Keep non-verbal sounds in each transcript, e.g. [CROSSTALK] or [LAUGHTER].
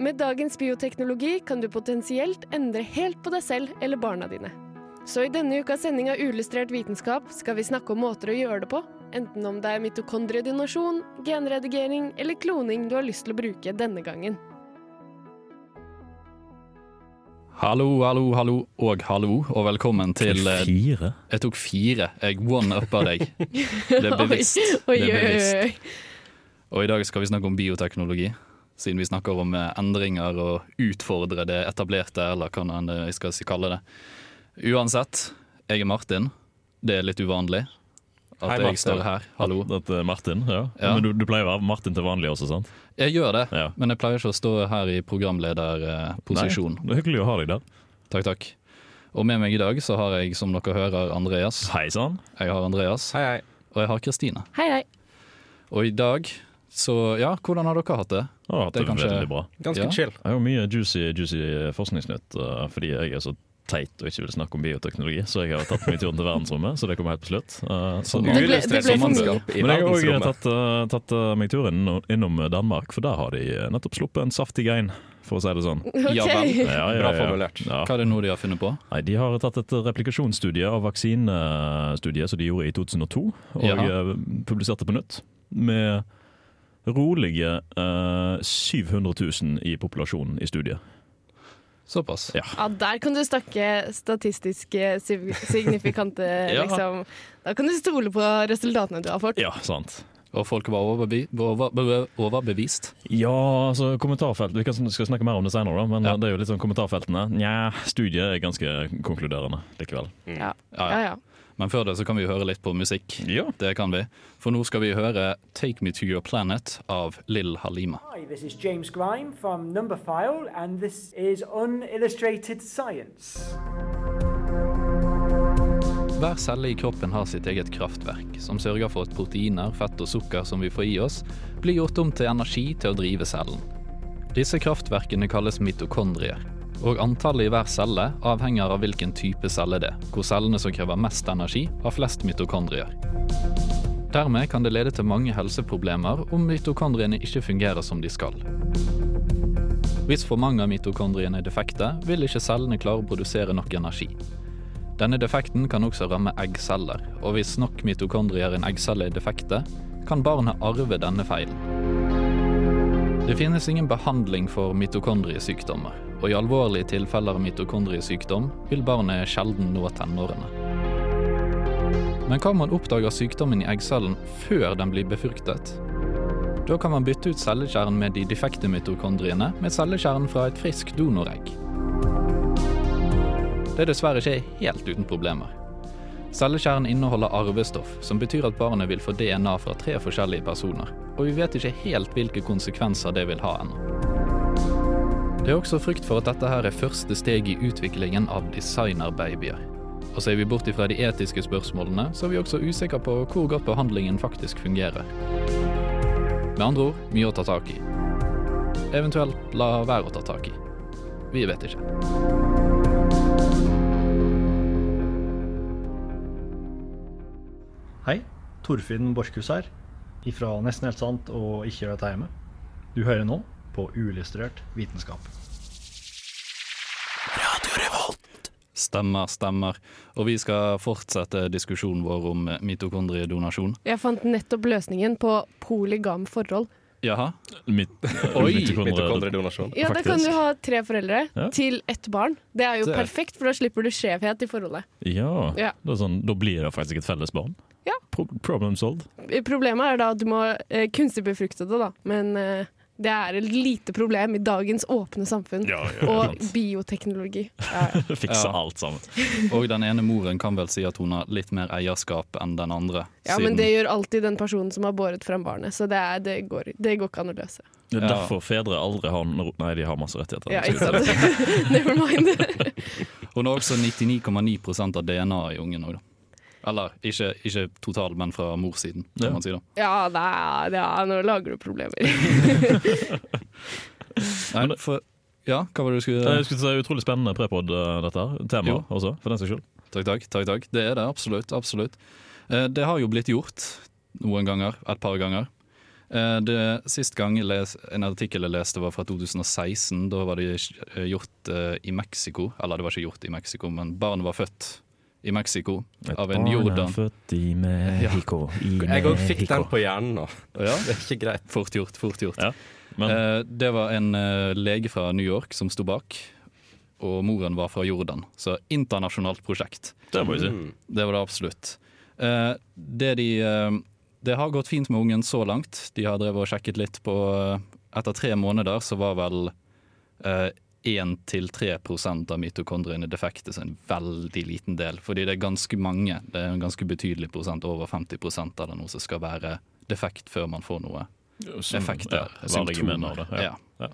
Med dagens bioteknologi kan du potensielt endre helt på deg selv eller barna dine. Så i denne ukas sending av Uillustrert vitenskap skal vi snakke om måter å gjøre det på. Enten om det er mitokondriedonasjon, genredigering eller kloning du har lyst til å bruke denne gangen. Hallo, hallo, hallo og hallo, og velkommen til eh, Fire? Jeg tok fire. Jeg one-uppa deg. Det er [LAUGHS] bevisst. Det er bevisst. Og i dag skal vi snakke om bioteknologi. Siden vi snakker om eh, endringer og utfordre det etablerte, eller hva enn vi skal kalle det. Uansett, jeg er Martin. Det er litt uvanlig at Hei, Martin. jeg står her. Hallo. Dette er Martin, ja. Ja. Men du, du pleier å være Martin til vanlig også, sant? Jeg gjør det, Ja. men jeg pleier ikke å stå her i programlederposisjon. Nei, det er hyggelig å ha deg der. Takk, takk. Og med meg i dag så har jeg, som dere hører, Andreas. Hei sann. Jeg har Andreas, Hei, hei. og jeg har Kristine. Hei, hei. Og i dag så Ja, hvordan har dere hatt det? Har hatt Det det kanskje- veldig bra. Ganske Ja. chill. Jeg har mye juicy, juicy forskningsnytt uh, fordi jeg er så teit og ikke vil snakke om bioteknologi, så jeg har tatt meg turen til verdensrommet, så det kommer helt på slutt. Uh, så- Det ble- det ble Men jeg har òg tatt, uh, tatt uh, meg turen innom- Danmark, for der har de nettopp sluppet en saftig gein, for å si det sånn. Ja vel. Ok. Ja, ja, Bra formulert. Ja. Hva er det nå de har funnet på? Nei, De har tatt et replikasjonsstudie av vaksinestudiet som de gjorde i 2002, og Ja. publiserte på nytt. Med rolige eh, 700 000 i populasjonen i studiet. Såpass. Ja. Ja, der kan du snakke statistisk eh, signifikante, [LAUGHS] Ja. liksom. Da kan du stole på resultatene du har fått. Ja, sant. Og folk var overbevi over over overbevist. Ja, altså kommentarfelt Vi skal snakke mer om det senere, da, men Ja. det er jo litt sånn kommentarfeltene. Nja, studiet er ganske konkluderende likevel. Ja, Ja, ja. Men før det så kan vi høre litt på musikk. Ja. Det kan vi. For nå skal vi høre 'Take Me To Your Planet' av Lill Halima. Hi, this is James Grime from Numberphile, and this is Unillustrated Science. Hver celle i kroppen har sitt eget kraftverk, som sørger for at proteiner, fett og sukker som vi får i oss, blir gjort om til energi til å drive cellen. Disse kraftverkene kalles mitokondrier, og antallet i hver celle avhenger av hvilken type celle det er, hvor cellene som krever mest energi, har flest mitokondrier. Dermed kan det lede til mange helseproblemer om mitokondriene ikke fungerer som de skal. Hvis for mange av mitokondriene er defekte, vil ikke cellene klare å produsere nok energi. Denne defekten kan også ramme eggceller, og hvis nok mitokondrier i en eggcelle er defekte, kan barnet arve denne feilen. Det finnes ingen behandling for mitokondriesykdommer, og i alvorlige tilfeller av mitokondriesykdom vil barnet sjelden nå tenårene. Men hva om man oppdager sykdommen i eggcellen før den blir befruktet? Da kan man bytte ut cellekjernen med de defekte mitokondriene med cellekjernen fra et friskt donoregg. Det er dessverre ikke helt uten problemer. Cellekjernen inneholder arvestoff, som betyr at barnet vil få DNA fra tre forskjellige personer, og vi vet ikke helt hvilke konsekvenser det vil ha ennå. Det er også frykt for at dette her er første steg i utviklingen av designerbabyer. Og ser vi bort ifra de etiske spørsmålene, så er vi også usikre på hvor godt behandlingen faktisk fungerer. Med andre ord mye å ta tak i. Eventuelt la være å ta tak i. Vi vet ikke. Hei, Torfinn Borchhus her, ifra Nesten helt sant og Ikke gjør dette hjemme. Du hører nå på Uillustrert vitenskap. Stemmer, stemmer. Og vi skal fortsette diskusjonen vår om mitokondriedonasjon. Jeg fant nettopp løsningen på polygam forhold. Jaha? Mit Oi, [LAUGHS] Mitokondriedonasjon. Ja, Da kan du ha tre foreldre Ja. til ett barn. Det er jo Det er- perfekt, for da slipper du skjevhet i forholdet. Ja, Ja. Det er sånn, da blir det faktisk et felles barn. Ja. Pro problem solved. Problemet er da at du må eh, kunstig befrukte det, da. Men eh, det er et lite problem i dagens åpne samfunn. Ja, ja, Og sant. bioteknologi. [LAUGHS] Ja. Fikse Ja. alt sammen. Og den ene moren kan vel si at hun har litt mer eierskap enn den andre. ja, men det gjør alltid den personen som har båret frem barnet, så det, er, det, går, det går ikke an å løse. Det er Ja. derfor fedre aldri har Nei, de har masse rettigheter. Ja, ikke sant? [LAUGHS] Never mind. [LAUGHS] Hun har også 99,9% av DNA i ungen òg, da. Eller ikke, ikke total, men fra morssiden, kan Ja. man si. da. Ja, det er, det er, nå lager du problemer. [LAUGHS] Nei, for, ja, hva var det du skulle Jeg skulle si Utrolig spennende prepod, uh, dette her. Tema Jo. også, for den saks skyld. Takk, takk. takk, takk. Det er det, absolutt. absolutt. Eh, Det har jo blitt gjort noen ganger, et par ganger. Eh, Det Sist gang les, en artikkel jeg leste var fra 2016. Da var det eh, gjort eh, i Mexico. Eller det var ikke gjort i Mexico, men barnet var født i Mexico av en jordan. Et barn er født i [LAUGHS] Mexico. I Jeg òg fikk den på hjernen nå. Ja, [LAUGHS] Det er ikke greit. fort gjort, fort gjort. Ja, men Eh, Det var en eh, lege fra New York som sto bak, og moren var fra Jordan. Så internasjonalt prosjekt. det må jeg si. Mm. Det var det absolutt. Eh, det, de, det har gått fint med ungen så langt. De har drevet og sjekket litt på Etter tre måneder så var vel eh, 1-3% av mitokondriene defekte, så en veldig liten del. Fordi det er ganske mange, det er en ganske betydelig prosent, over 50% eller noe som skal være defekt før man får noe Som- effekter. ja, symptomer. det. Ja. Ja. Ja.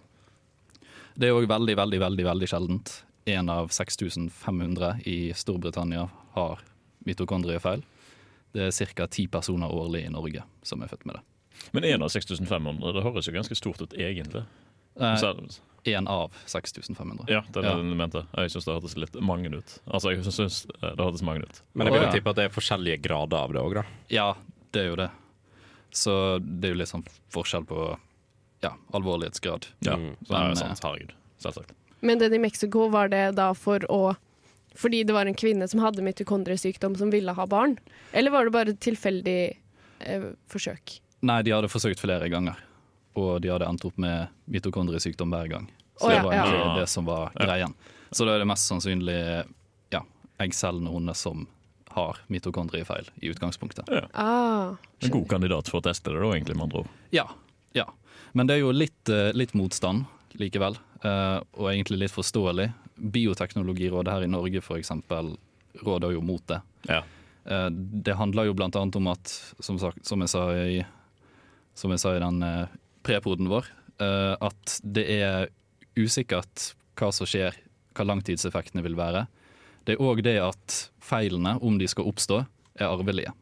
Det er òg veldig, veldig, veldig veldig sjeldent. Én av 6500 i Storbritannia har mitokondriefeil. Det er ca. ti personer årlig i Norge som er født med det. Men én av 6500, det høres jo ganske stort ut egentlig. Én av 6500. ja, det er Ja. det jeg mente. Jeg syns det hørtes litt mange ut. Altså, jeg synes det hørtes mange ut. Men jeg vil jo tippe at det er forskjellige grader av det òg, da. Ja, det er jo det. Så det er jo litt sånn forskjell på ja, alvorlighetsgrad. Ja, Mm. så det er jo sant. Herregud. Selvsagt. Men den i Mexico, var det da for å Fordi det var en kvinne som hadde mitokondriesykdom som ville ha barn? Eller var det bare et tilfeldig eh, forsøk? Nei, de hadde forsøkt flere ganger, og de hadde endt opp med mitokondriesykdom hver gang. Så Å, det var var ja. egentlig det som var greien. Så da er det mest sannsynlig ja, eggcellene hennes som har mitokondriefeil i utgangspunktet. Ah, En god kandidat for å teste det, da, egentlig, med andre ord. Ja, ja. Men det er jo litt, eh, litt motstand likevel, eh, og egentlig litt forståelig. Bioteknologirådet her i Norge for eksempel råder jo mot det. Ja. Eh, Det handler jo blant annet om at, som, sagt, som, jeg, sa i, som jeg sa i den prepoden vår, eh, at det er usikkert hva som skjer, hva langtidseffektene vil være. Det er òg det at feilene, om de skal oppstå, er arvelige.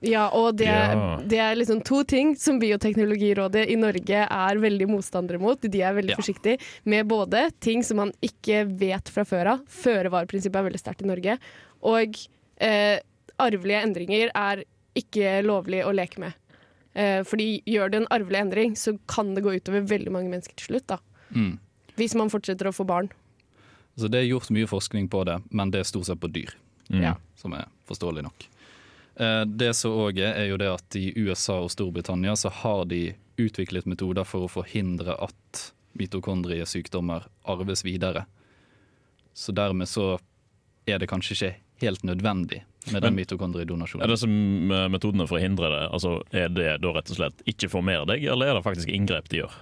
Ja, og det, Ja. det er liksom to ting som Bioteknologirådet i Norge er veldig motstandere mot. De er veldig Ja. forsiktige med både ting som man ikke vet fra før av. Føre-var-prinsippet er veldig sterkt i Norge. Og eh, arvelige endringer er ikke lovlig å leke med. Eh, fordi gjør du en arvelig endring, så kan det gå utover veldig mange mennesker til slutt. da. Mm. Hvis man fortsetter å få barn. Så det er gjort mye forskning på det, men det er stort sett på dyr, Mm. Ja. som er forståelig nok. Eh, Det som òg er, er jo det at i USA og Storbritannia så har de utviklet metoder for å forhindre at mitokondriesykdommer arves videre. Så dermed så er det kanskje ikke helt nødvendig med den mitokondridonasjonen. Er det som eh, metodene for å hindre det, altså er det da rett og slett ikke formere deg, eller er det faktisk inngrep de gjør?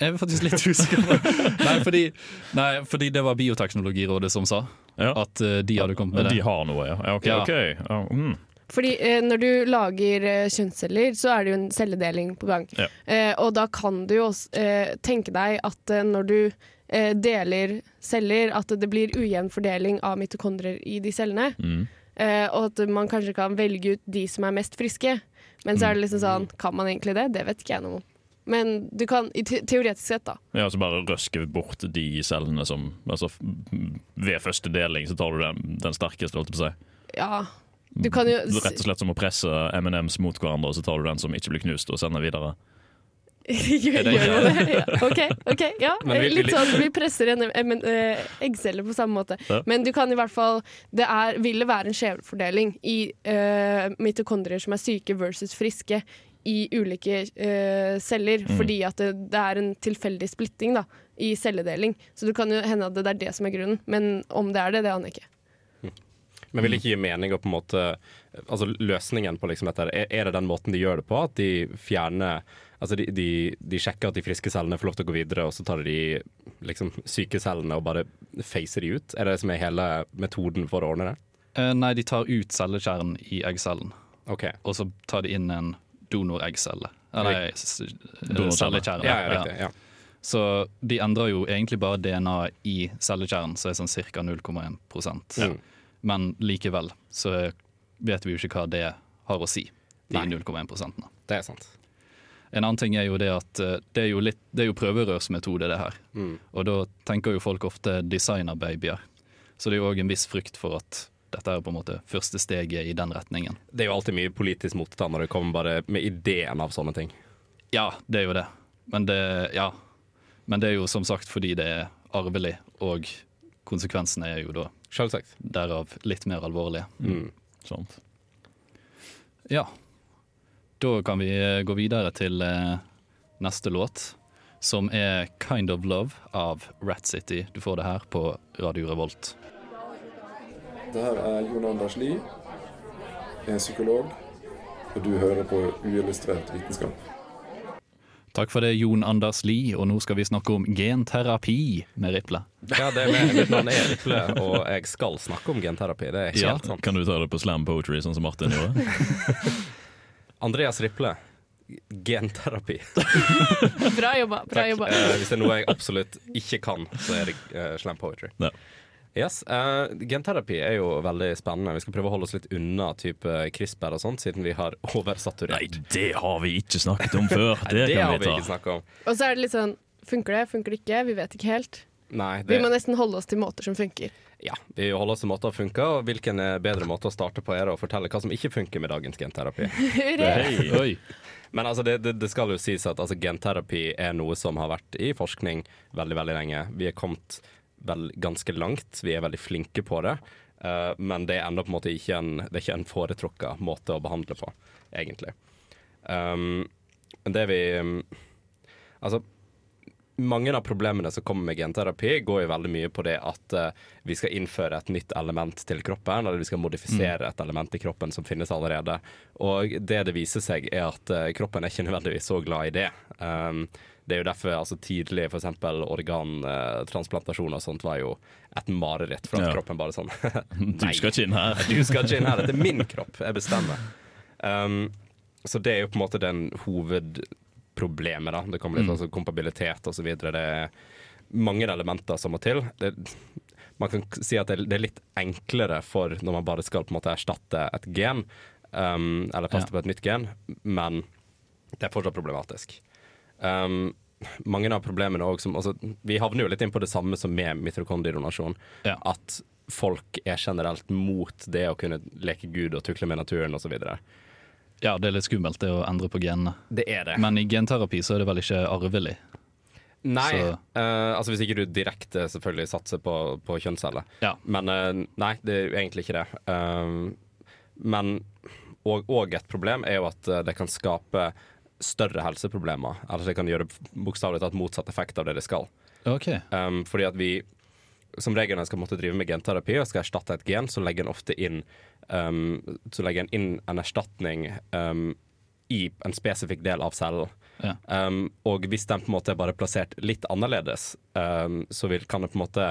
Jeg er faktisk litt usikker. [LAUGHS] nei, fordi, nei, fordi det var Bioteknologirådet som sa Ja. at eh, de hadde kommet med det. De har noe, ja. ja ok, Ja. okay. Ja, mm. Fordi eh, når du lager eh, kjønnsceller, så er det jo en celledeling på gang. Ja. Eh, og da kan du jo også eh, tenke deg at eh, når du eh, deler celler, at det blir ujevn fordeling av mitokondrier i de cellene. Mm. Eh, og at man kanskje kan velge ut de som er mest friske. Men så er det liksom sånn, kan man egentlig det? Det vet ikke jeg noe om. Men du kan, i te teoretisk sett, da. Ja, så bare røske bort de cellene som altså, Ved første deling så tar du den, den sterkeste, holdt jeg på å si. Ja. Du kan jo Rett og slett som å presse M&M's mot hverandre, og så tar du den som ikke blir knust, og sender videre. [LAUGHS] Gjør det gjør det? Ja. OK, ok, ja. Vi- Litt sånn vi presser en em- eh, eggcelle på samme måte. Men du kan i hvert fall Det er, vil være en skjevfordeling i uh, mitokondrier som er syke versus friske i ulike uh, celler, Mm. fordi at det, det er en tilfeldig splitting da, i celledeling. Så det kan jo hende at det er det som er grunnen, men om det er det, det aner jeg ikke. Men vil ikke gi mening å på en måte Altså løsningen på liksom dette, er, er det den måten de gjør det på? At de fjerner Altså de, de, de sjekker at de friske cellene får lov til å gå videre, og så tar de liksom syke cellene og bare facer de ut? Er det det som er hele metoden for å ordne det? Eh, Nei, de tar ut cellekjernen i eggcellen, OK. og så tar de inn en donoreggcelle. Eller cellekjerne. Ja, ja, riktig. Ja. Så de endrer jo egentlig bare DNA i cellekjernen, så er sånn ca. 0,1 Mm. Men likevel så vet vi jo ikke hva det har å si, de Nei. 0,1 prosentene. Det er sant. En annen ting er jo det at eh, det er jo, litt, det er jo prøverørsmetode, det her. Mm. Og da tenker jo folk ofte designerbabyer. Så det er jo òg en viss frykt for at dette er på en måte første steget i den retningen. Det er jo alltid mye politisk motstand når det kommer bare med ideen av sånne ting. Ja, det er jo det. Men det, ja. Men det er jo som sagt fordi det er arvelig, og konsekvensene er jo da Selvsagt. derav litt mer alvorlige. Mm. Sånt. Ja. Da kan vi eh, gå videre til eh, neste låt, som er 'Kind of Love' av Rat City. Du får det her på Radio Revolt. Det her er Jon Anders Lie, er psykolog, og du hører på uillustrert vitenskap. Takk for det, Jon Anders Lie, og nå skal vi snakke om genterapi med Riple. Ja, det er med, mitt navn er Riple, og jeg skal snakke om genterapi. Det er helt Ja. sant. Kan du ta det på slam poetry, sånn som Martin gjorde? [LAUGHS] Andreas Riple, genterapi. [LAUGHS] Bra jobba. bra Takk. jobba. Eh, hvis det er noe jeg absolutt ikke kan, så er det uh, slam poetry. Ja. Yes, eh, Genterapi er jo veldig spennende. Vi skal prøve å holde oss litt unna type CRISPR og sånt, siden vi har [LAUGHS] oversaturert. Nei, det har vi ikke snakket om før! [LAUGHS] Nei, Det, det kan har vi vi ta. ikke snakket om. Og så er det litt sånn Funker det, funker det ikke? Vi vet ikke helt. Nei, Vi må nesten holde oss til måter som funker. ja, vi holder oss til måter å funke, og hvilken er bedre måte å starte på er å fortelle hva som ikke funker med dagens genterapi. [LAUGHS] Hei. Oi. Men altså, det, det, det skal jo sies at altså, genterapi er noe som har vært i forskning veldig, veldig lenge. Vi er kommet vel, ganske langt, vi er veldig flinke på det. Uh, men det er ennå på en måte ikke en, det er ikke en foretrukka måte å behandle på, egentlig. Um, det vi um, Altså, mange av problemene som kommer med genterapi, går jo veldig mye på det at eh, vi skal innføre et nytt element til kroppen, eller vi skal modifisere et element i kroppen som finnes allerede. Og det det viser seg, er at eh, kroppen er ikke [LAUGHS] nødvendigvis så glad i det. Um, det er jo derfor altså, tidlig f.eks. organtransplantasjon og sånt var jo et mareritt, for at Ja. kroppen bare sånn [LAUGHS] Du skal ikke inn her. [LAUGHS] du skal ikke inn her, dette er min kropp, jeg bestemmer. Um, så det er jo på en måte den hovedproblemet, da. Det kommer litt Mm. altså kompabilitet videre. Det er mange elementer som må til. Det, man kan si at det, det er litt enklere for når man bare skal på en måte erstatte et gen, um, eller feste på et nytt gen, men det er fortsatt problematisk. Um, mange av problemene også som altså, Vi havner jo litt inn på det samme som med mitokondriedonasjon. Ja. At folk er generelt mot det å kunne leke Gud og tukle med naturen osv. Ja, det er litt skummelt det å endre på genene. Det er det. Men i genterapi så er det vel ikke arvelig. nei, eh, altså hvis ikke du direkte selvfølgelig satser på, på kjønnsceller. Ja. Men uh, nei, det er jo egentlig ikke det. Uh, men og, og et problem er jo at det kan skape større helseproblemer. Altså det kan gjøre bokstavelig talt motsatt effekt av det det skal. OK. Um, fordi at vi som regel når en skal måtte drive med genterapi og skal erstatte et gen, så legger en ofte inn um, Så legger inn en erstatning um, i en spesifikk del av cellen. Ja. Um, og hvis den på en måte er bare plassert litt annerledes, um, så vil, kan det på en måte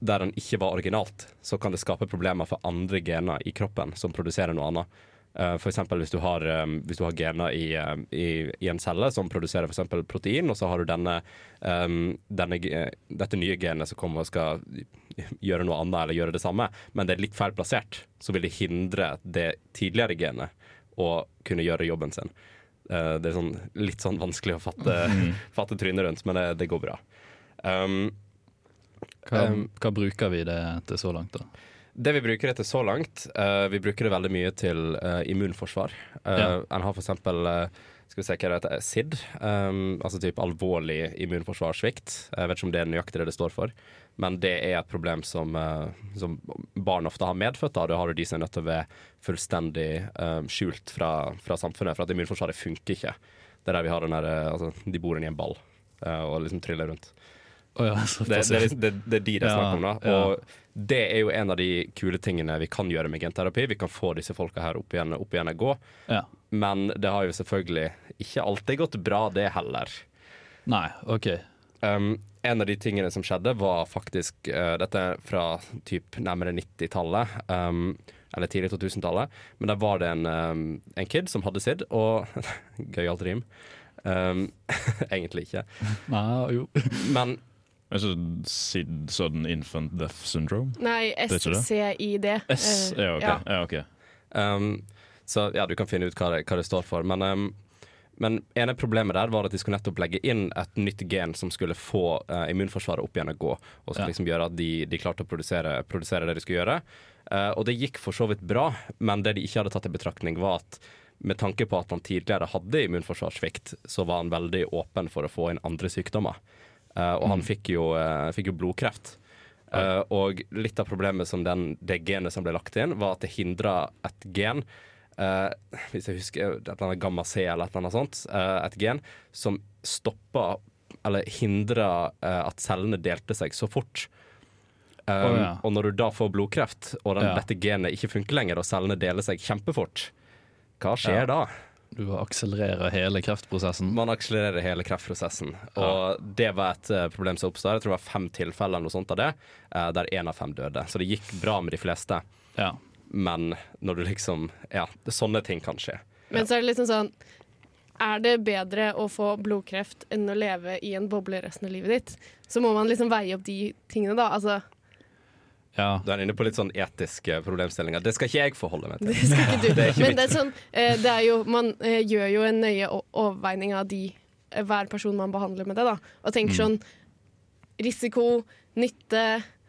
der den ikke var originalt, så kan det skape problemer for andre gener i kroppen som produserer noe annet. Uh, for eksempel hvis du har, um, hvis du har gener i, um, i, i en celle som produserer for protein, og så har du denne, um, denne, dette nye genet som kommer og skal gjøre noe annet eller gjøre det samme, men det er litt feil plassert, så vil det hindre det tidligere genet å kunne gjøre jobben sin. Uh, det er sånn, litt sånn vanskelig å fatte, [LAUGHS] fatte trynet rundt, men det, det går bra. Um, Hva, Um, hva bruker vi det til så langt, da? Det vi bruker det til så langt, uh, vi bruker det veldig mye til uh, immunforsvar. Uh, Ja. En har for eksempel skal vi se hva det heter, SID, um, altså typ alvorlig immunforsvarssvikt. Jeg vet ikke om det er nøyaktig det det står for, men det er et problem som, som barn ofte har medfødt. Da. Det har du de som er nødt til å være fullstendig skjult fra, fra samfunnet, for at immunforsvaret funker ikke. Det er der vi har den der, altså, De bor inni en ball og liksom triller rundt. Å ja, Det, det, er det, det er de det er snakk om, da. Og det er jo en av de kule tingene vi kan gjøre med genterapi. Vi kan få disse folka her opp igjen, opp igjen og gå. Ja. Men det har jo selvfølgelig ikke alltid gått bra, det heller. Nei, OK. Um, en av de tingene som skjedde, var faktisk uh, Dette er fra typ nærmere 90-tallet. Um, eller tidlig 2000-tallet. Men der var det en, um, en kid som hadde sidd, og [LAUGHS] Gøyalt rim. Um, [LAUGHS] egentlig ikke. Nei, jo. Men Altså SID, sudden infant death syndrome? Nei? SCID. S, Eh, ja, ok. ja. Ja, okay. Um, så ja, du kan finne ut hva det, hva det står for. Men, um, men ene problemet der var at de skulle nettopp legge inn et nytt gen som skulle få uh, immunforsvaret opp igjen å gå, og skulle Ja. liksom gjøre at de, de klarte å produsere, produsere det de skulle gjøre. Uh, og det gikk for så vidt bra, men det de ikke hadde tatt i betraktning, var at med tanke på at han tidligere hadde immunforsvarssvikt, så var han veldig åpen for å få inn andre sykdommer. Eh, og han fikk jo, eh, fikk jo blodkreft. Uh, og litt av problemet som den, det genet som ble lagt inn, var at det hindra et gen uh, Hvis jeg husker et eller annet gamma C eller et eller annet sånt. Uh, et gen som stoppa eller hindra at cellene delte seg så fort. Um, oh, ja. Og når du da får blodkreft, og den, Ja. dette genet ikke funker lenger, og cellene deler seg kjempefort, hva skjer Ja. da? Du akselererer hele kreftprosessen. Man akselererer hele kreftprosessen. Og det var et eh, problem som oppstod. Jeg tror det var fem tilfeller noe sånt av det, eh, der én av fem døde. Så det gikk bra med de fleste. Ja. Men når du liksom Ja, det, sånne ting kan skje. Men så er det liksom sånn Er det bedre å få blodkreft enn å leve i en boble resten av livet ditt? Så må man liksom veie opp de tingene, da. Altså, ja. Du er inne på litt sånn etiske problemstillinger. Det skal ikke jeg forholde meg til. [LAUGHS] det skal ikke du. Det ikke Men det er sånn eh, det er jo, Man eh, gjør jo en nøye overveining av de eh, hver person man behandler med det, da. Og tenker sånn risiko, nytte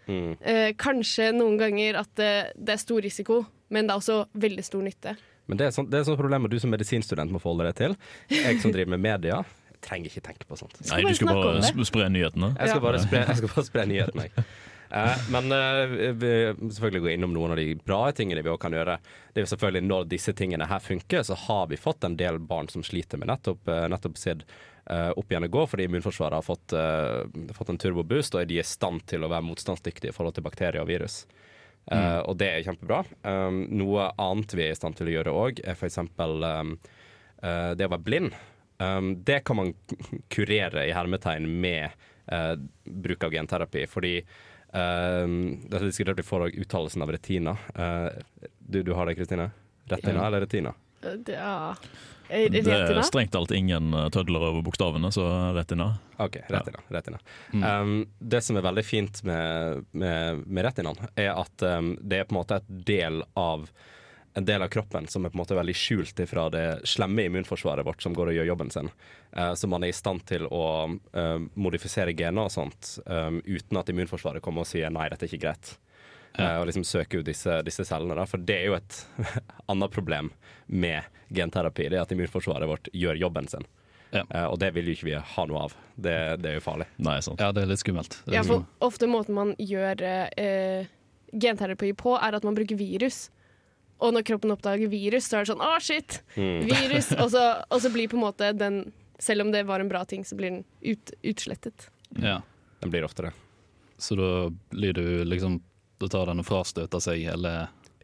Mm. eh, Kanskje noen ganger at det, det er stor risiko, men det er også veldig stor nytte. Men det er sånn, det er sånn problemer du som medisinstudent må forholde deg til. Jeg som driver med media, jeg trenger ikke tenke på sånt. Nei, du skal bare bare spre nyhetene. Jeg skal bare spre, jeg skal bare spre nyheten, jeg. Eh, men eh, vi selvfølgelig gå innom noen av de bra tingene vi også kan gjøre. Det er jo selvfølgelig Når disse tingene her funker, så har vi fått en del barn som sliter med nettopp, eh, nettopp SID eh, opp igjen og gå, fordi immunforsvaret har fått, eh, fått en turboboost, og de er i stand til å være motstandsdyktige i forhold til bakterier og virus. Eh, og det er kjempebra. Um, noe annet vi er i stand til å gjøre òg, er f.eks. Um, uh, det å være blind. Um, det kan man kurere i hermetegn med uh, bruk av genterapi, fordi um, Dette diskuterte vi forrige uttalelsen av retina. Uh, du, du har det, Kristine? Retina Ja. eller retina? Eh, Det, ja. Er Det er strengt talt ingen eh, tødler over bokstavene, så retina. OK, retina. retina. Mm. Um, det som er veldig fint med, med, med retinaen, er at um, det er på en måte et del av en del av kroppen som er på en måte veldig skjult fra det slemme immunforsvaret vårt som går og gjør jobben sin. Uh, så man er i stand til å uh, modifisere gener og sånt um, uten at immunforsvaret kommer og sier nei, dette er ikke greit. Ja. Eh, og liksom søke ut disse, disse cellene. Da. For det er jo et [LAUGHS] annet problem med genterapi. Det er at immunforsvaret vårt gjør jobben sin. Ja. Eh, og det vil jo ikke vi ha noe av. Det, det er jo farlig. Nei, sant. ja, det er litt skummelt. Er Ja, for ofte måten man gjør uh, genterapi på, er at man bruker virus. Og når kroppen oppdager virus, så er det sånn Å, shit! Mm. Virus! og, så, [LAUGHS] og så blir på en måte den Selv om det var en bra ting, så blir den ut, utslettet. ja. Den blir ofte det. Så da blir du liksom Da tar den og frastøter seg hele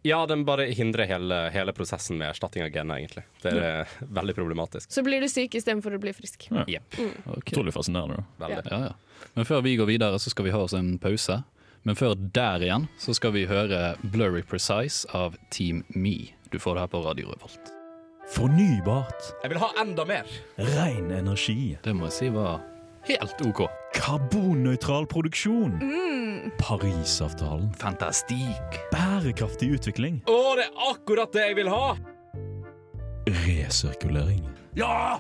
Ja, den bare hindrer hele, hele prosessen med erstatning av gener, egentlig. Det er ja. veldig problematisk. Så blir du syk istedenfor å bli frisk. Ja. Yep. Mm. Okay. Utrolig fascinerende. da. Veldig. Ja, ja. Men før vi går videre, så skal vi ha oss en pause. Men før der igjen, så skal vi høre Blurry Precise av Team Me. Du får det her på Radio Revolt. Fornybart. Jeg vil ha enda mer! Ren energi. Det må jeg si var helt OK. Karbonnøytral produksjon. Parisavtalen. Fantastikk. Bærekraftig utvikling. Å, det er akkurat det jeg vil ha! Resirkulering. Ja!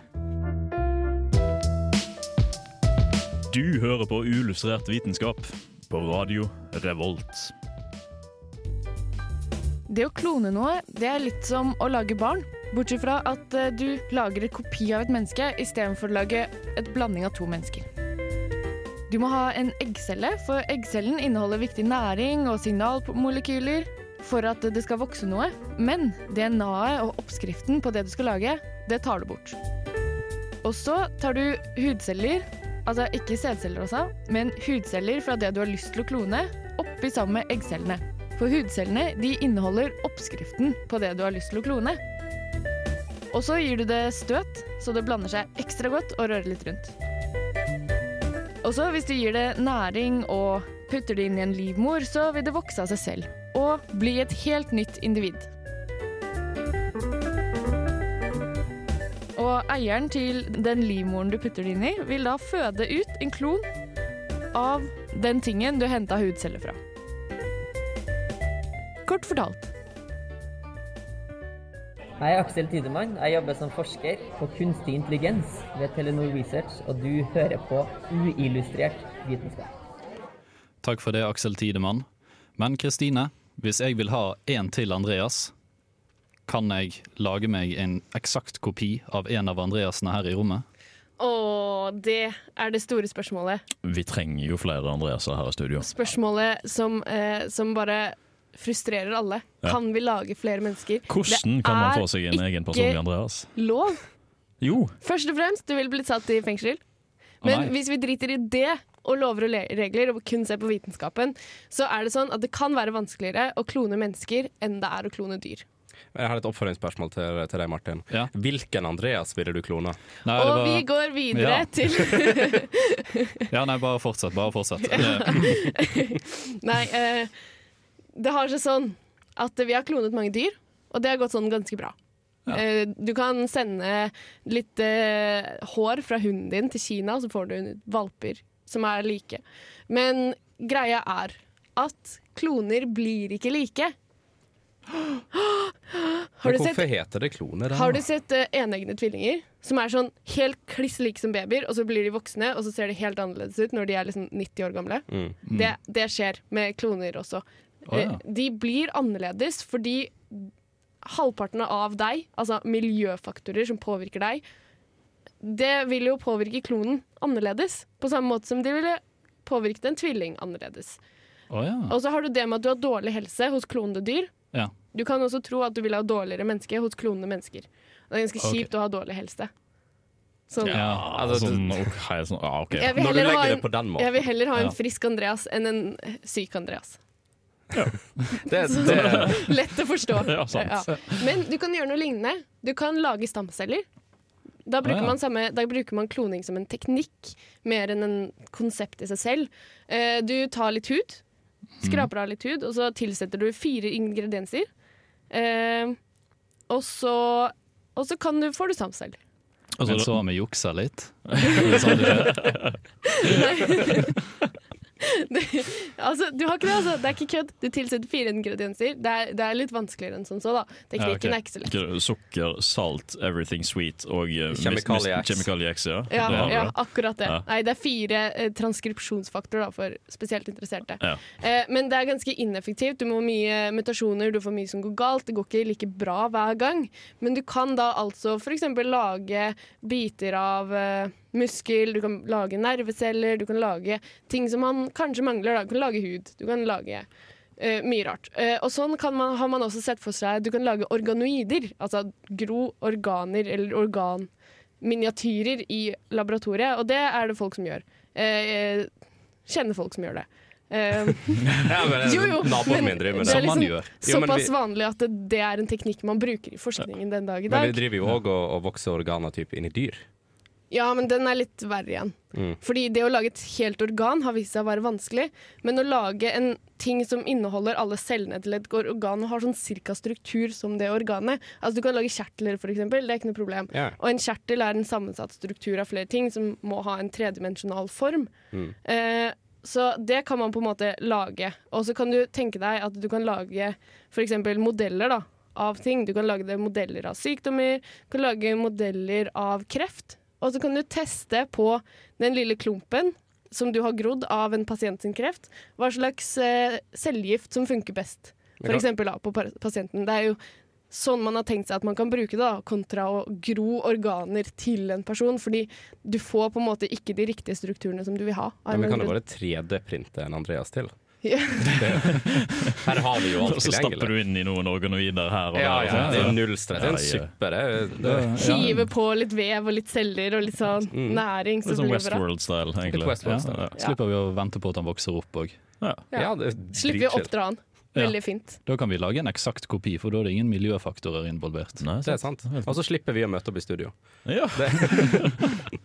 Du hører på Uillustrert vitenskap på Radio Revolt. Det å klone noe, det er litt som å lage barn. Bortsett fra at eh, du lager et kopi av et menneske istedenfor å lage et blanding av to mennesker. Du må ha en eggcelle, for eggcellen inneholder viktig næring og signalmolekyler for at det skal vokse noe. Men DNA-et og oppskriften på det du skal lage, det tar du bort. Og så tar du hudceller, altså ikke sædceller også, men hudceller fra det du har lyst til å klone, oppi sammen med eggcellene. For hudcellene de inneholder oppskriften på det du har lyst til å klone. Og så gir du det støt, så det blander seg ekstra godt og rører litt rundt. Og så hvis du gir det næring og putter det inn i en livmor, så vil det vokse av seg selv og bli et helt nytt individ. Og eieren til den livmoren du putter det inn i, vil da føde ut en klon av den tingen du henta hudceller fra. Kort fortalt. Jeg er Aksel Tidemann. Jeg jobber som forsker på kunstig intelligens ved Telenor Research, og du hører på uillustrert vitenskap. Takk for det, Aksel Tidemann. Men Kristine, hvis jeg vil ha en til Andreas, kan jeg lage meg en eksakt kopi av en av Andreasene her i rommet? Å, det er det store spørsmålet. Vi trenger jo flere Andreaser her i studio. Spørsmålet som, eh, som bare frustrerer alle. Ja. Kan vi lage flere mennesker? Hvordan Det kan man få seg en egen personlig Andreas? Det er ikke Lov. Jo, Først og fremst, du vil blitt satt i fengsel. Men oh, hvis vi driter i det og lover og regler og kun ser på vitenskapen, så er det sånn at det kan være vanskeligere å klone mennesker enn det er å klone dyr. Jeg har et oppfølgingsspørsmål til, til deg, Martin. Ja. Hvilken Andreas ville du klone? Nei, og var- vi går videre Ja. til [LAUGHS] Ja, nei, bare fortsett. Bare fortsett. [LAUGHS] Nei, uh, det har seg sånn at vi har klonet mange dyr, og det har gått sånn ganske bra. Ja. Eh, du kan sende litt uh, hår fra hunden din til Kina, så får du valper som er like. Men greia er at kloner blir ikke like. Har Men du hvorfor sett, heter det kloner? da? har du sett uh, eneggende tvillinger? Som er sånn helt kliss like som babyer, og så blir de voksne, og så ser de helt annerledes ut når de er liksom 90 år gamle. Mm. Det, det skjer med kloner også. Oh, ja. Eh, De blir annerledes fordi halvparten av deg, altså miljøfaktorer som påvirker deg, det vil jo påvirke klonen annerledes. På samme måte som de ville påvirket en tvilling annerledes. Oh, ja. Og så har du det med at du har dårlig helse hos klonede dyr. Ja. Du kan også tro at du vil ha dårligere menneske hos klonende mennesker. Det er ganske okay. kjipt å ha dårlig helse. Sånn. Ja, altså, sånn, okay, sånn, ah, ok. Jeg, vil en, jeg vil heller ha en Ja. frisk Andreas enn en syk Andreas. Ja. [LAUGHS] Det, det, [LAUGHS] Lett å forstå. [LAUGHS] Ja, sant. Men du kan gjøre noe lignende. Du kan lage stamceller. Da bruker, ja. man samme, da bruker man kloning som en teknikk, mer enn en konsept i seg selv. Eh, du tar litt hud, skraper av litt hud, og så tilsetter du fire ingredienser. Eh, og så, og så kan du, får du samsel. Og så har vi juksa litt. [LAUGHS] Det [LAUGHS] skjer. Altså, du har ikke det, altså. Det er ikke kødd. Du tilsetter fire ingredienser. Det er, det er litt vanskeligere enn som så, da. Teknikken Ja, okay. er ikke så lett. Sukker, salt, everything sweet og uh, Kjemikalie X. Kjemikalie ja. Ja, ja, akkurat det. Ja. Nei, det er fire eh, transkripsjonsfaktorer da, for spesielt interesserte. Ja. Eh, men det er ganske ineffektivt. Du må ha mye mutasjoner, du får mye som går galt. Det går ikke like bra hver gang. Men du kan da altså f.eks. lage biter av eh, muskel, du kan lage nerveceller, du kan lage ting som man kanskje mangler. Da. Du kan lage hud, du kan lage uh, mye rart. Uh, og sånn kan man, har man også sett for seg Du kan lage organoider, altså gro organer eller organminiatyrer i laboratoriet, og det er det folk som gjør. Uh, kjenner folk som gjør det. Uh, [LAUGHS] ja, men, jo, jo, men mindre, men det er liksom. Jo, såpass vi- vanlig at det, det er en teknikk man bruker i forskningen den dag i dag. Men vi driver jo òg og, og vokser organer typ i dyr. Ja, men den er litt verre igjen. Mm. Fordi det å lage et helt organ har vist seg å være vanskelig. Men å lage en ting som inneholder alle cellene til et organ og har sånn cirka struktur som det organet Altså Du kan lage kjertler, eksempel. Det er ikke noe problem. Ja. Og en kjertel er en sammensatt struktur av flere ting som må ha en tredimensjonal form. Mm. Eh, så det kan man på en måte lage. Og så kan du tenke deg at du kan lage f.eks. modeller da, av ting. Du kan lage modeller av sykdommer, du kan lage modeller av kreft. Og så kan du teste på den lille klumpen som du har grodd av en pasient sin kreft, hva slags eh, cellegift som funker best. For eksempel da, på pasienten. Det er jo sånn man har tenkt seg at man kan bruke det, da, kontra å gro organer til en person. Fordi du får på en måte ikke de riktige strukturene som du vil ha. Men vi kan jo bare 3D-printe en Andreas til. Ja. [LAUGHS] Her har vi jo alt Og så stapper du inn i noen organoider her og Ja, der. ja, det er null stress. Det er en Ja, ja. suppe. Det, det, Ja. Hive på litt vev og litt celler og litt sånn næring. Litt sånn. Westworld-style, egentlig. Ja, Slipper vi å vente på at han vokser opp òg. ja. ja, er Slipper vi å oppdra han. Veldig fint. Da kan vi lage en eksakt kopi, for da er det ingen miljøfaktorer involvert. Nei, Det er sant. Og så slipper vi å møte opp i studio. Ja, [LAUGHS]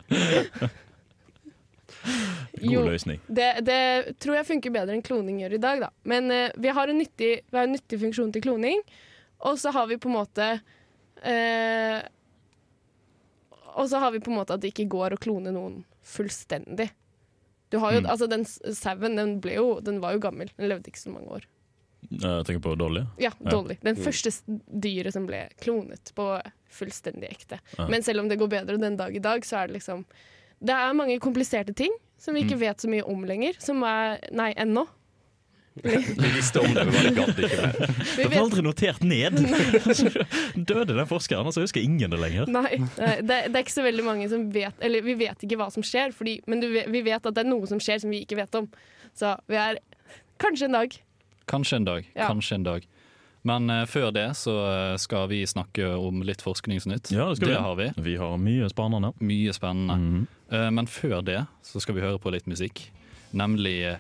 [LAUGHS] [LAUGHS] Jo, God løsning. det, det tror jeg funker bedre enn kloning gjør i dag, da. Men uh, vi, har en nyttig, vi har en nyttig funksjon til kloning, og så har vi på en måte uh, Og så har vi på en måte at det ikke går å klone noen fullstendig. Du har jo, Mm. altså Den sauen den, ble jo, den var jo gammel, den levde ikke så mange år. Jeg tenker på Dolly. Ja, Ja. Dolly. Den første s- dyret som ble klonet på fullstendig ekte. Ja. Men selv om det går bedre den dag i dag, så er det liksom Det er mange kompliserte ting som vi ikke Mm. vet så mye om lenger. Som er Nei, ennå. [LAUGHS] Vi visste om det, vi bare gadd ikke mer. [LAUGHS] Det var aldri notert ned! [LAUGHS] Døde den forskeren, og så husker ingen det lenger. Nei, det, det er ikke så veldig mange som vet Eller vi vet ikke hva som skjer, fordi, men du, vi vet at det er noe som skjer som vi ikke vet om. Så vi er kanskje en dag. Kanskje en dag. Ja. Kanskje en dag. Men uh, før det så eh, skal vi snakke om litt forskningsnytt. Ja, det skal vi. har vi. Vi har mye spennende. Mye spennende. Mm Eh, men før det så skal vi høre på litt musikk. Nemlig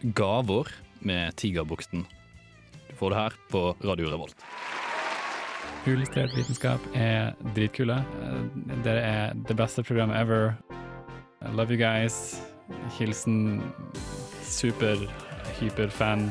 Gaver Gavor med Tigerbukten. Du får det her på Radio Revolt. Uillustrert vitenskap er dritkule. Eh, Dere er det beste programmet ever. I love you guys. Hilsen super, hyperfan.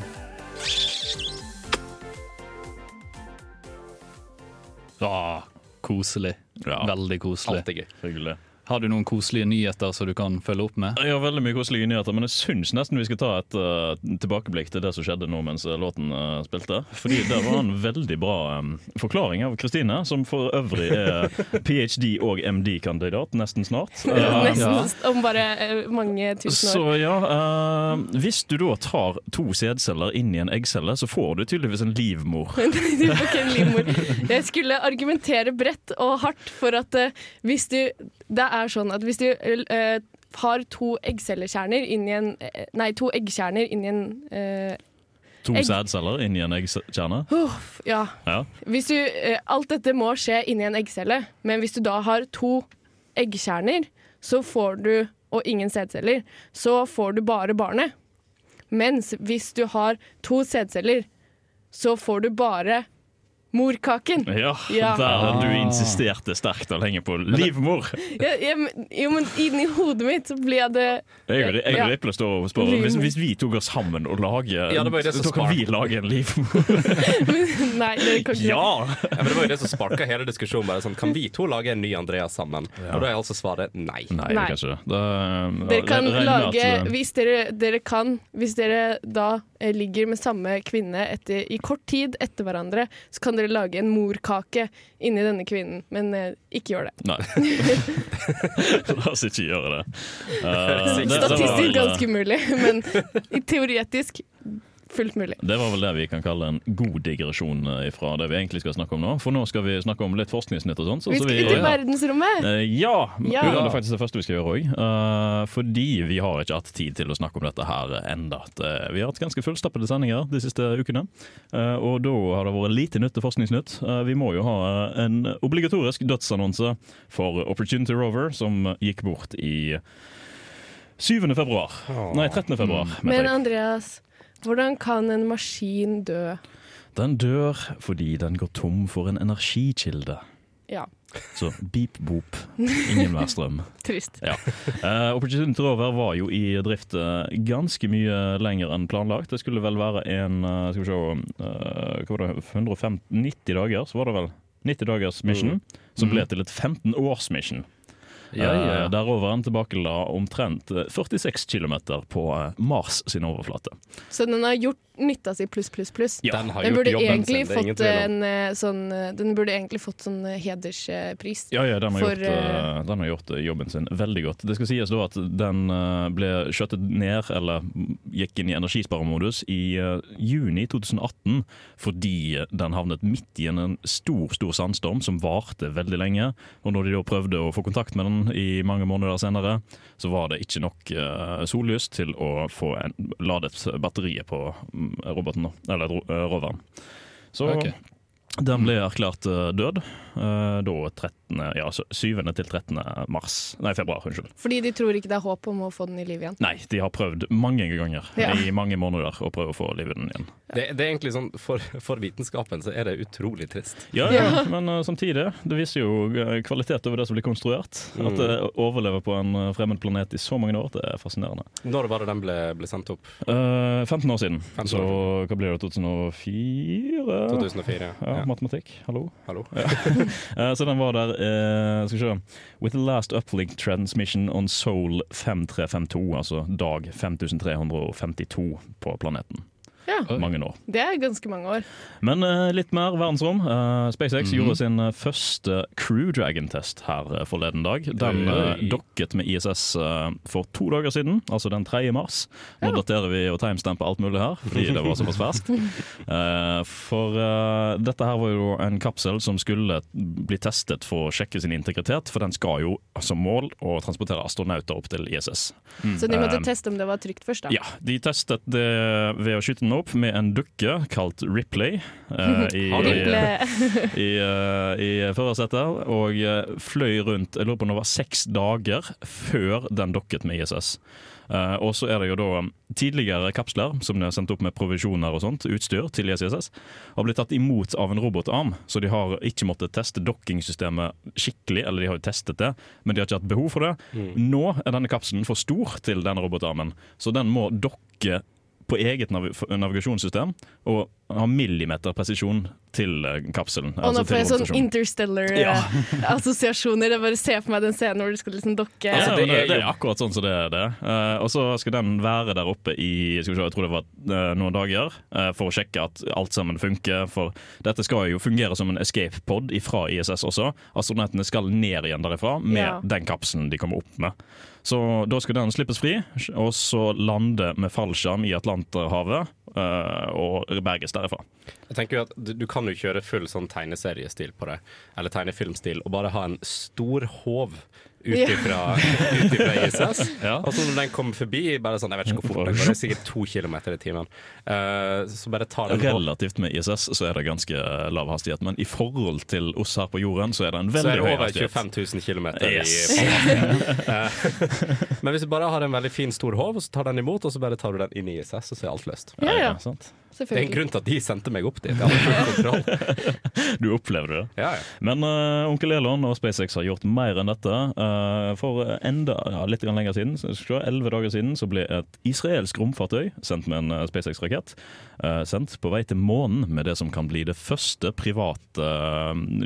Ah, koselig. Ja, Veldig koselig. Alltid gøy. hyggelig. Har du noen koselige nyheter som du kan følge opp med? Jeg har veldig mye koselige nyheter, men jeg syns nesten vi skal ta et uh, tilbakeblikk til det som skjedde nå mens uh, låten uh, spilte. Fordi det var en [LAUGHS] veldig bra um, forklaring av Kristine, som for øvrig er [LAUGHS] ph.d. og MD-kandidat nesten snart. [LAUGHS] Uh, Nesten om bare eh, mange tusen år. Så ja, uh, hvis du da tar to sædceller inn i en eggcelle, så får du tydeligvis en livmor. du får ikke en livmor. Jeg skulle argumentere bredt og hardt for at eh, hvis du Det er sånn at hvis du uh, har to eggcellekjerner inn i en eh, Nei, to eggkjerner inn i en uh, To Egg. sædceller inni en eggkjerne. uff, Ja. Ja. Hvis du, alt dette må skje inni en eggcelle, men hvis du da har to eggkjerner, så får du, og ingen sædceller, så får du bare barnet. Mens hvis du har to sædceller, så får du bare morkaken. Ja, Ja. der du insisterte sterkt og lenge på livmor. Ja, ja, men- jo, men inni hodet mitt så ble det Jeg og Ja. Riple står og spør hvis, hvis vi to går sammen og lager Ja, det var jo det som Så kan vi lage en livmor. [LAUGHS] Nei, det kan ikke Ja! Ja, men det var jo det som sparka hele diskusjonen. Bare sånn, Kan vi to lage en ny Andreas sammen? Og da er altså svaret nei. Nei, det Nei. kan ikke det. det. Dere kan lage at, uh, Hvis dere, dere kan Hvis dere da eh, ligger med samme kvinne etter, i kort tid etter hverandre, så kan dere lage en morkake inni denne kvinnen, men eh, ikke gjør det. Nei. [LAUGHS] La oss ikke gjøre det. Uh, det, det, var Statistisk ganske umulig, [LAUGHS] men i teoretisk fullt mulig. det var vel det vi kan kalle en god digresjon uh, fra det vi egentlig skal snakke om nå. For nå skal vi snakke om litt forskningsnytt og sånt. Så Vi så skal ut i verdensrommet! Eh, ja! Ja. Det er faktisk det første vi skal gjøre òg. fordi vi har ikke hatt tid til å snakke om dette her enda. Vi har hatt ganske fullstappede sendinger de siste ukene. Uh, og da har det vært lite nytt til Forskningsnytt. Uh, vi må jo ha eh, en obligatorisk dødsannonse for Opportunity Rover, som gikk bort i 7. februar. Nei, 13. februar. Men. Andreas, hvordan kan en maskin dø? Den dør fordi den går tom for en energikilde. Ja, Så beep boop, ingen mer strøm. [LAUGHS] trist. Ja. Uh, Opportunity Rover var jo i drift eh, ganske mye lenger enn planlagt. Det skulle vel være en uh, skal vi se, eh, hva var det, 150, 90 dager, så var det vel 90 dagers mission, som ble til et 15 års mission. Ja, ja, ja. Eh, Der roveren tilbakela omtrent eh, 46 km på eh, Mars sin overflate. Så den har gjort nytta si pluss, pluss, pluss. Ja. Den har Den burde, jobben fått en eh, sånn eh, Den burde egentlig fått sånn eh, hederspris. Ja, ja, den har, For, gjort, den har gjort jobben sin veldig godt. Det skal sies da at den ble skjøttet ned, eller gikk inn i energisparemodus, i juni 2018 fordi den havnet midt i en, stor stor sandstorm som varte veldig lenge. Og når de da prøvde å få kontakt med den i mange måneder senere, så var det ikke nok sollys til å få en, ladet batteriet på roboten, da, eller eh, roveren. Så Ok. Den ble erklært eh, død eh, da 13, ja, 7. til 13. mars. Nei, februar. Unnskyld. Fordi de tror ikke det er håp om å få den i liv igjen. Nei, de har prøvd mange ganger Ja. i mange måneder å prøve å få livet i den igjen. Det, det er egentlig sånn, for, for vitenskapen så er det utrolig trist. Ja, ja, men uh, samtidig, det viser jo kvalitet over det som blir konstruert. At det overlever på en fremmed planet i så mange år, det er fascinerende. Når var det den ble, ble sendt opp? Uh, 15 år siden. 15 år Så hva blir det, 2004? 2004. Ja, Ja. matematikk. Hallo? Hallo. Ja. [LAUGHS] så den var der eh, Skal vi se With the last uplink transmission on Soul 5352, altså dag 5352 på planeten. Ja. Mange år. Det er ganske mange år. Men uh, litt mer verdensrom. Uh, SpaceX Mhm. gjorde sin eh, første Crew Dragon-test her forleden dag. Den eh, dokket med ISS for to dager siden, altså den 3. mars. Nå daterer vi og timestamper alt mulig her, fordi det var såpass ferskt. [LAUGHS] Eh, for dette her var jo en kapsel som skulle bli testet for å sjekke sin integritet, for den skal jo som mål å transportere astronauter opp til ISS. Så de måtte teste om det var trygt først, da. ja, de testet det ved å skyte den opp med en dukke kalt Ripley uh, i, i, eh, i førersetet, og eh, fløy rundt jeg lurer på om det var seks dager før den dokket med ISS. Uh, og så er det jo da tidligere kapsler som de har sendt opp med provisjoner og sånt, utstyr til ISS, har blitt tatt imot av en robotarm, så de har ikke måttet teste dokkingsystemet skikkelig, eller de har jo testet det, men de har ikke hatt behov for det. Nå er denne kapselen for stor til denne robotarmen, så den må dokke på eget nav navigasjonssystem og ha millimeter presisjon til eh, kapselen. Og nå altså får jeg sånn interstellar-assosiasjoner. Jeg bare ser for meg den scenen hvor du skal liksom dokke. Altså, det, er, er det er akkurat sånn som det er det. Uh, og så skal den være der oppe i skal vi se, jeg tror det var uh, noen dager uh, for å sjekke at alt sammen funker. For dette skal jo fungere som en escape pod fra ISS også. Astronautene skal ned igjen derifra med Ja. den kapselen de kommer opp med. Så da skal den slippes fri, og så lande med fallskjerm i Atlanterhavet eh, og berges derifra. Jeg tenker jo at du, du kan jo kjøre full sånn tegneseriestil på det, eller tegnefilmstil, og bare ha en stor håv ut Ja. ifra, ISS. [LAUGHS] Ja. Og så når den kommer forbi, bare sånn, jeg vet ikke hvor fort den går, det er sikkert to kilometer i timen. Uh, så bare tar den Relativt med ISS så er det ganske lav hastighet, men i forhold til oss her på jorden så er det en veldig høy hastighet. så er det over 25 000 km Yes. i Eh, [LAUGHS] Men hvis du bare har en veldig fin, stor håv, og så tar den imot, og så bare tar du den inn i ISS, og så er alt løst. Ja, ja. sant? Det er en grunn til at de sendte meg opp dit. Jeg hadde full kontroll. [LAUGHS] Du opplever det. Ja, ja. Men uh, onkel Elon og SpaceX har gjort mer enn dette. Uh, for enda ja, litt lenger siden, elleve dager siden, så ble et israelsk romfartøy sendt med en eh, SpaceX-rakett. Uh, sendt på vei til månen med det som kan bli det første private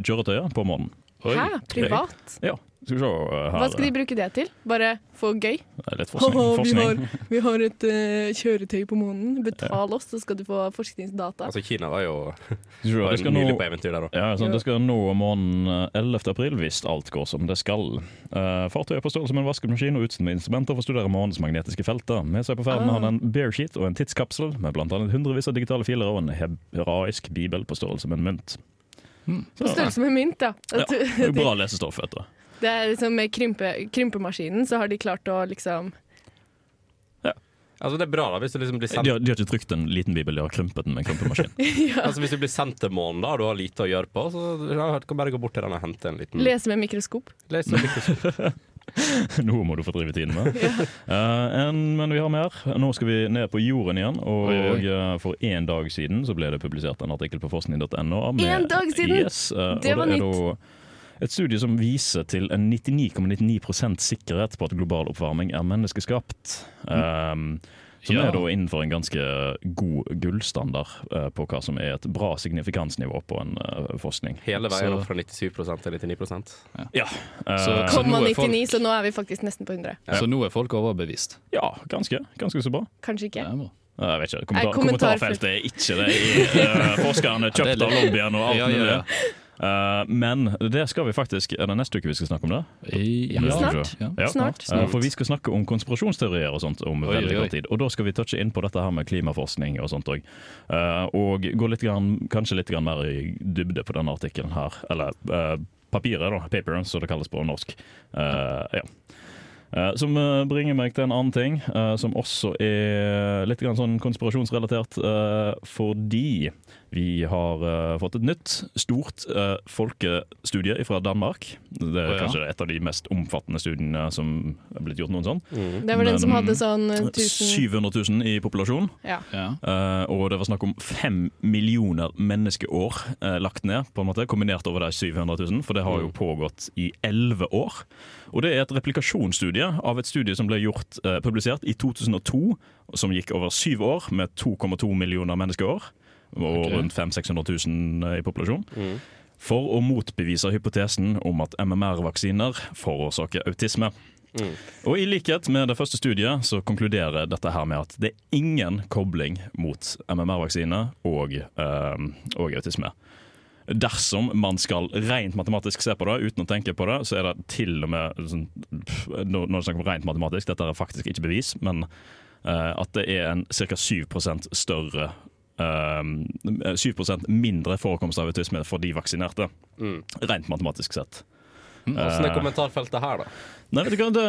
kjøretøyet på månen. Hæ? Privat? Ja, skal vi se eh. Hva skal de bruke det til? Bare få gøy? Det er Litt forskning. Haha, vi, har, vi har et uh, kjøretøy på månen. Betal oss, så skal du få forskningsdata. Altså, Kina var jo [LAUGHS] var det [LAUGHS] nylig nå på eventyr der òg. Ja, sånn, Det skal nå månen eh, 11. april hvis alt går som det skal. Uh, fartøyet er på størrelse med en vaskemaskin og utstyrt med instrumenter for å studere månens magnetiske felter. Med seg på ferden har den en bearsheet og en tidskapsel med bl.a. hundrevis av digitale filer og en hebraisk bibel på størrelse med en mynt. På størrelse med mynt, ja. Ja, det er bra lesestoff, vet du. Det er liksom Med krympe, krympemaskinen så har de klart å liksom Altså, det er bra da, hvis du liksom blir De har, de har ikke trykt en liten bibel, de har krympet den med en krympemaskin. [LAUGHS] Altså Hvis du blir sendt til månen da, og du har lite å gjøre på, så kan du kan bare gå bort til den og hente en liten lese med mikroskop. Lese med mikroskop. [LAUGHS] [LAUGHS] Noe må du få drive tiden med. [LAUGHS] Uh, en, men vi har mer. Nå skal vi ned på jorden igjen. Og Oi, oi. Uh, for én dag siden så ble det publisert en artikkel på forskning.no. Én En dag siden? Yes, uh, Det var det nytt. et studie som viser til en 99,99% sikkerhet på at global oppvarming er menneskeskapt. Um, som Ja. er da innenfor en ganske god gullstandard uh, på hva som er et bra signifikansnivå på en uh, forskning. Hele veien Så- opp fra 97 til 99 Ja, ja. Så- så Komma nå er folk- så nå er vi faktisk nesten på 100. Så nå er folk overbevist. ja ganske, ganske så bra. Kanskje ikke. Bra. Jeg vet ikke, kommentar, kommentar- Kommentarfeltet er ikke det. i, uh, forskerne Ja, er kjøpt av lobbyen og alt Ja, ja, ja. Eh, men det skal vi faktisk Er det neste uke vi skal snakke om det? Ja. Snart. Ja. Ja. Snart. Eh, For vi skal snakke om konspirasjonsteorier og sånt om Oi, veldig kort tid. Og da skal vi touche inn på dette her med klimaforskning og sånt òg. og gå litt grann, kanskje litt grann mer i dybde på denne artikkelen her. Eller eh, papiret, da. Paper, som det kalles på norsk. Eh, ja. Uh, som uh, bringer meg til en annen ting, uh, som også er litt grann sånn konspirasjonsrelatert. eh, fordi vi har uh, fått et nytt, stort uh, folkestudie fra Danmark. Det er oh, ja. kanskje et av de mest omfattende studiene som er blitt gjort noen sånn. Det var den som hadde sånn eh, 1000 700 000 i populasjon. Ja. Ja. Uh, og det var snakk om fem millioner menneskeår lagt ned, på en måte, kombinert over de 700 000, for det har jo pågått i elleve år. Og det er et replikasjonsstudie av et studie som ble gjort, publisert i 2002, som gikk over syv år, med 2,2 millioner menneskeår, og okay. rundt 500 000-600 000 i populasjon. For å motbevise hypotesen om at MMR-vaksiner forårsaker autisme. Og i likhet med det første studiet så konkluderer dette her med at det er ingen kobling mot MMR-vaksine og, øh, og autisme. Dersom man skal rent matematisk se på det uten å tenke på det, så er det til og med sånn, Når det snakker om rent matematisk, dette er faktisk ikke bevis, men eh, at det er en ca. 7 større 7% mindre forekomst av autisme for de vaksinerte. Mm. Rent matematisk sett. Åssen er Eh, kommentarfeltet her, da? Nei, vet du hva? Det,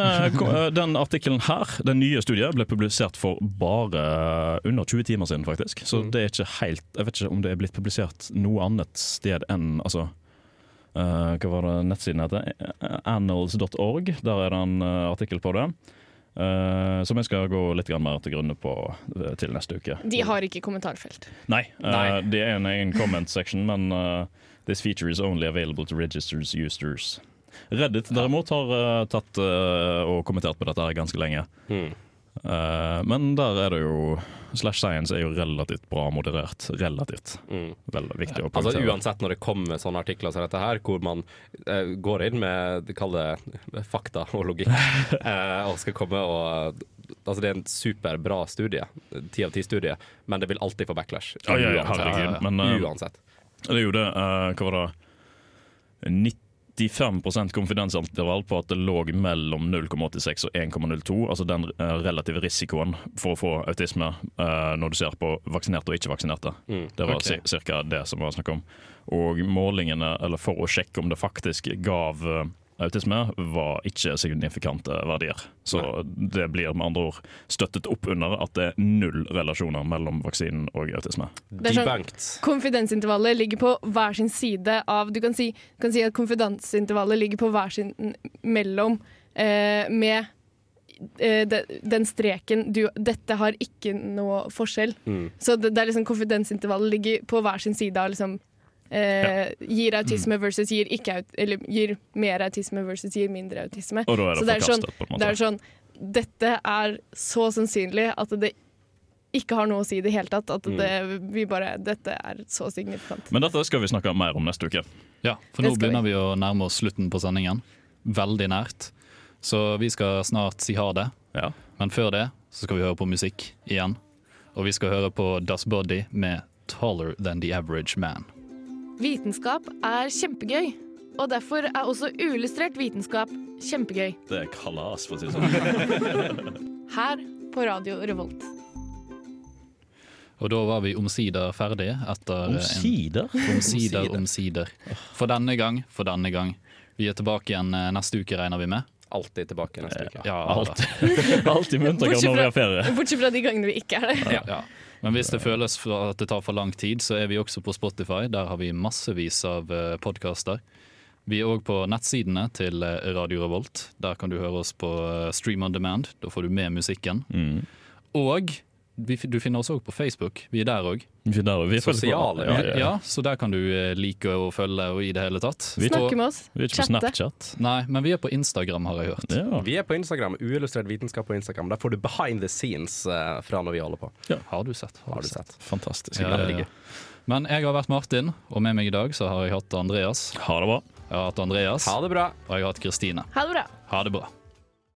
eh, den artikkelen her, den nye studiet, ble publisert for bare under 20 timer siden, faktisk. Så Mm. det er ikke helt Jeg vet ikke om det er blitt publisert noe annet sted enn altså uh, Hva var det nettsiden heter? Annals.org. Der er det en eh, artikkel på det. Eh, som jeg skal gå litt mer til grunne på uh, til neste uke. De har ikke kommentarfelt. Nei, Uh, Nei. det er en egen comment section, men eh, this feature is only available to registers users. Reddit derimot har tatt og kommentert på dette her ganske lenge. Mm. Eh, men der er det jo Slash Science er jo relativt bra moderert. Relativt. Mm. Veldig viktig å Altså. Uansett når det kommer sånne artikler som dette her, hvor man uh, går inn med kall det fakta og logikk, uh, [LAUGHS] og skal komme og Altså Det er en superbra studie, ti av ti-studie, men det vil alltid få backlash. Ja, ja, ja, Uansett. Men, Uansett. Det er jo det, hva var det 95% konfidensintervall på at det lå mellom 0,86 og 1,02. Altså den eh, relative risikoen for å få autisme uh, når du ser på vaksinerte og ikke-vaksinerte. Mm. Det var okay. ca. det som var snakk om. Og målingene, eller for å sjekke om det faktisk gav eh, autisme, var ikke signifikante verdier. Så det blir med andre ord støttet opp under at det er null relasjoner mellom vaksinen og autisme. Det er sånn- Konfidensintervallet ligger på hver sin side av Du kan si, du kan si at konfidensintervallet ligger på hver sin mellom eh, med eh, de, den streken du, Dette har ikke noe forskjell. Mm. Så det, det er liksom konfidensintervallet ligger på hver sin side av liksom eh, Gir autisme Mm. versus gir ikke aut Eller gir mer autisme versus gir mindre autisme. Og da er det Så det er sånn, det er sånn Dette er så sannsynlig at det ikke har noe å si i det hele tatt. At Mm. det, vi bare Dette er så signifikant. Men dette skal vi snakke mer om neste uke. Ja, for nå begynner vi å nærme oss slutten på sendingen. Veldig nært. Så vi skal snart si ha det. Men før det så skal vi høre på musikk igjen. Og vi skal høre på Das Body med 'Taller Than The Average Man'. Vitenskap er kjempegøy, og derfor er også uillustrert vitenskap kjempegøy. Det er kalas, for å si det sånn. [LAUGHS] Her på Radio Revolt. Og da var vi omsider ferdige. etter Omsider? Omsider, Omsider. omsider. For denne gang, for denne gang. Vi er tilbake igjen eh, neste uke, regner vi med. Alltid tilbake neste uke. Ja, Alltid. Alltid med når vi har ferie. bortsett fra de gangene vi ikke er der. Ja. Ja. Men hvis det føles for at det tar for lang tid, så er vi også på Spotify. Der har vi massevis av podkaster. Vi er òg på nettsidene til eh, Radio Revolt. Der kan du høre oss på eh, Stream on demand. Da får du med musikken. Mm. Og du finner oss òg på Facebook. Vi er der òg. Vi der også. Vi faktisk på- Sosiale ja, ja, ja. Ja, så der kan du eh, like og følge og i det hele tatt. Vi Snakke med oss. Vi er ikke på Snapchat. Nei, men vi er på Instagram, har jeg hørt. Ja. Vi er på Instagram, uillustrert vitenskap på Instagram. Der får du behind the scenes eh, fra når vi holder på. Har du sett? Har du sett. Fantastisk. Ja, ja, ja. Men jeg har vært Martin, og med meg i dag så har jeg hatt Andreas. Ha det bra. Jeg har hatt Andreas. Ha det bra. Og jeg har hatt Kristine. Ha det bra. Ha det bra.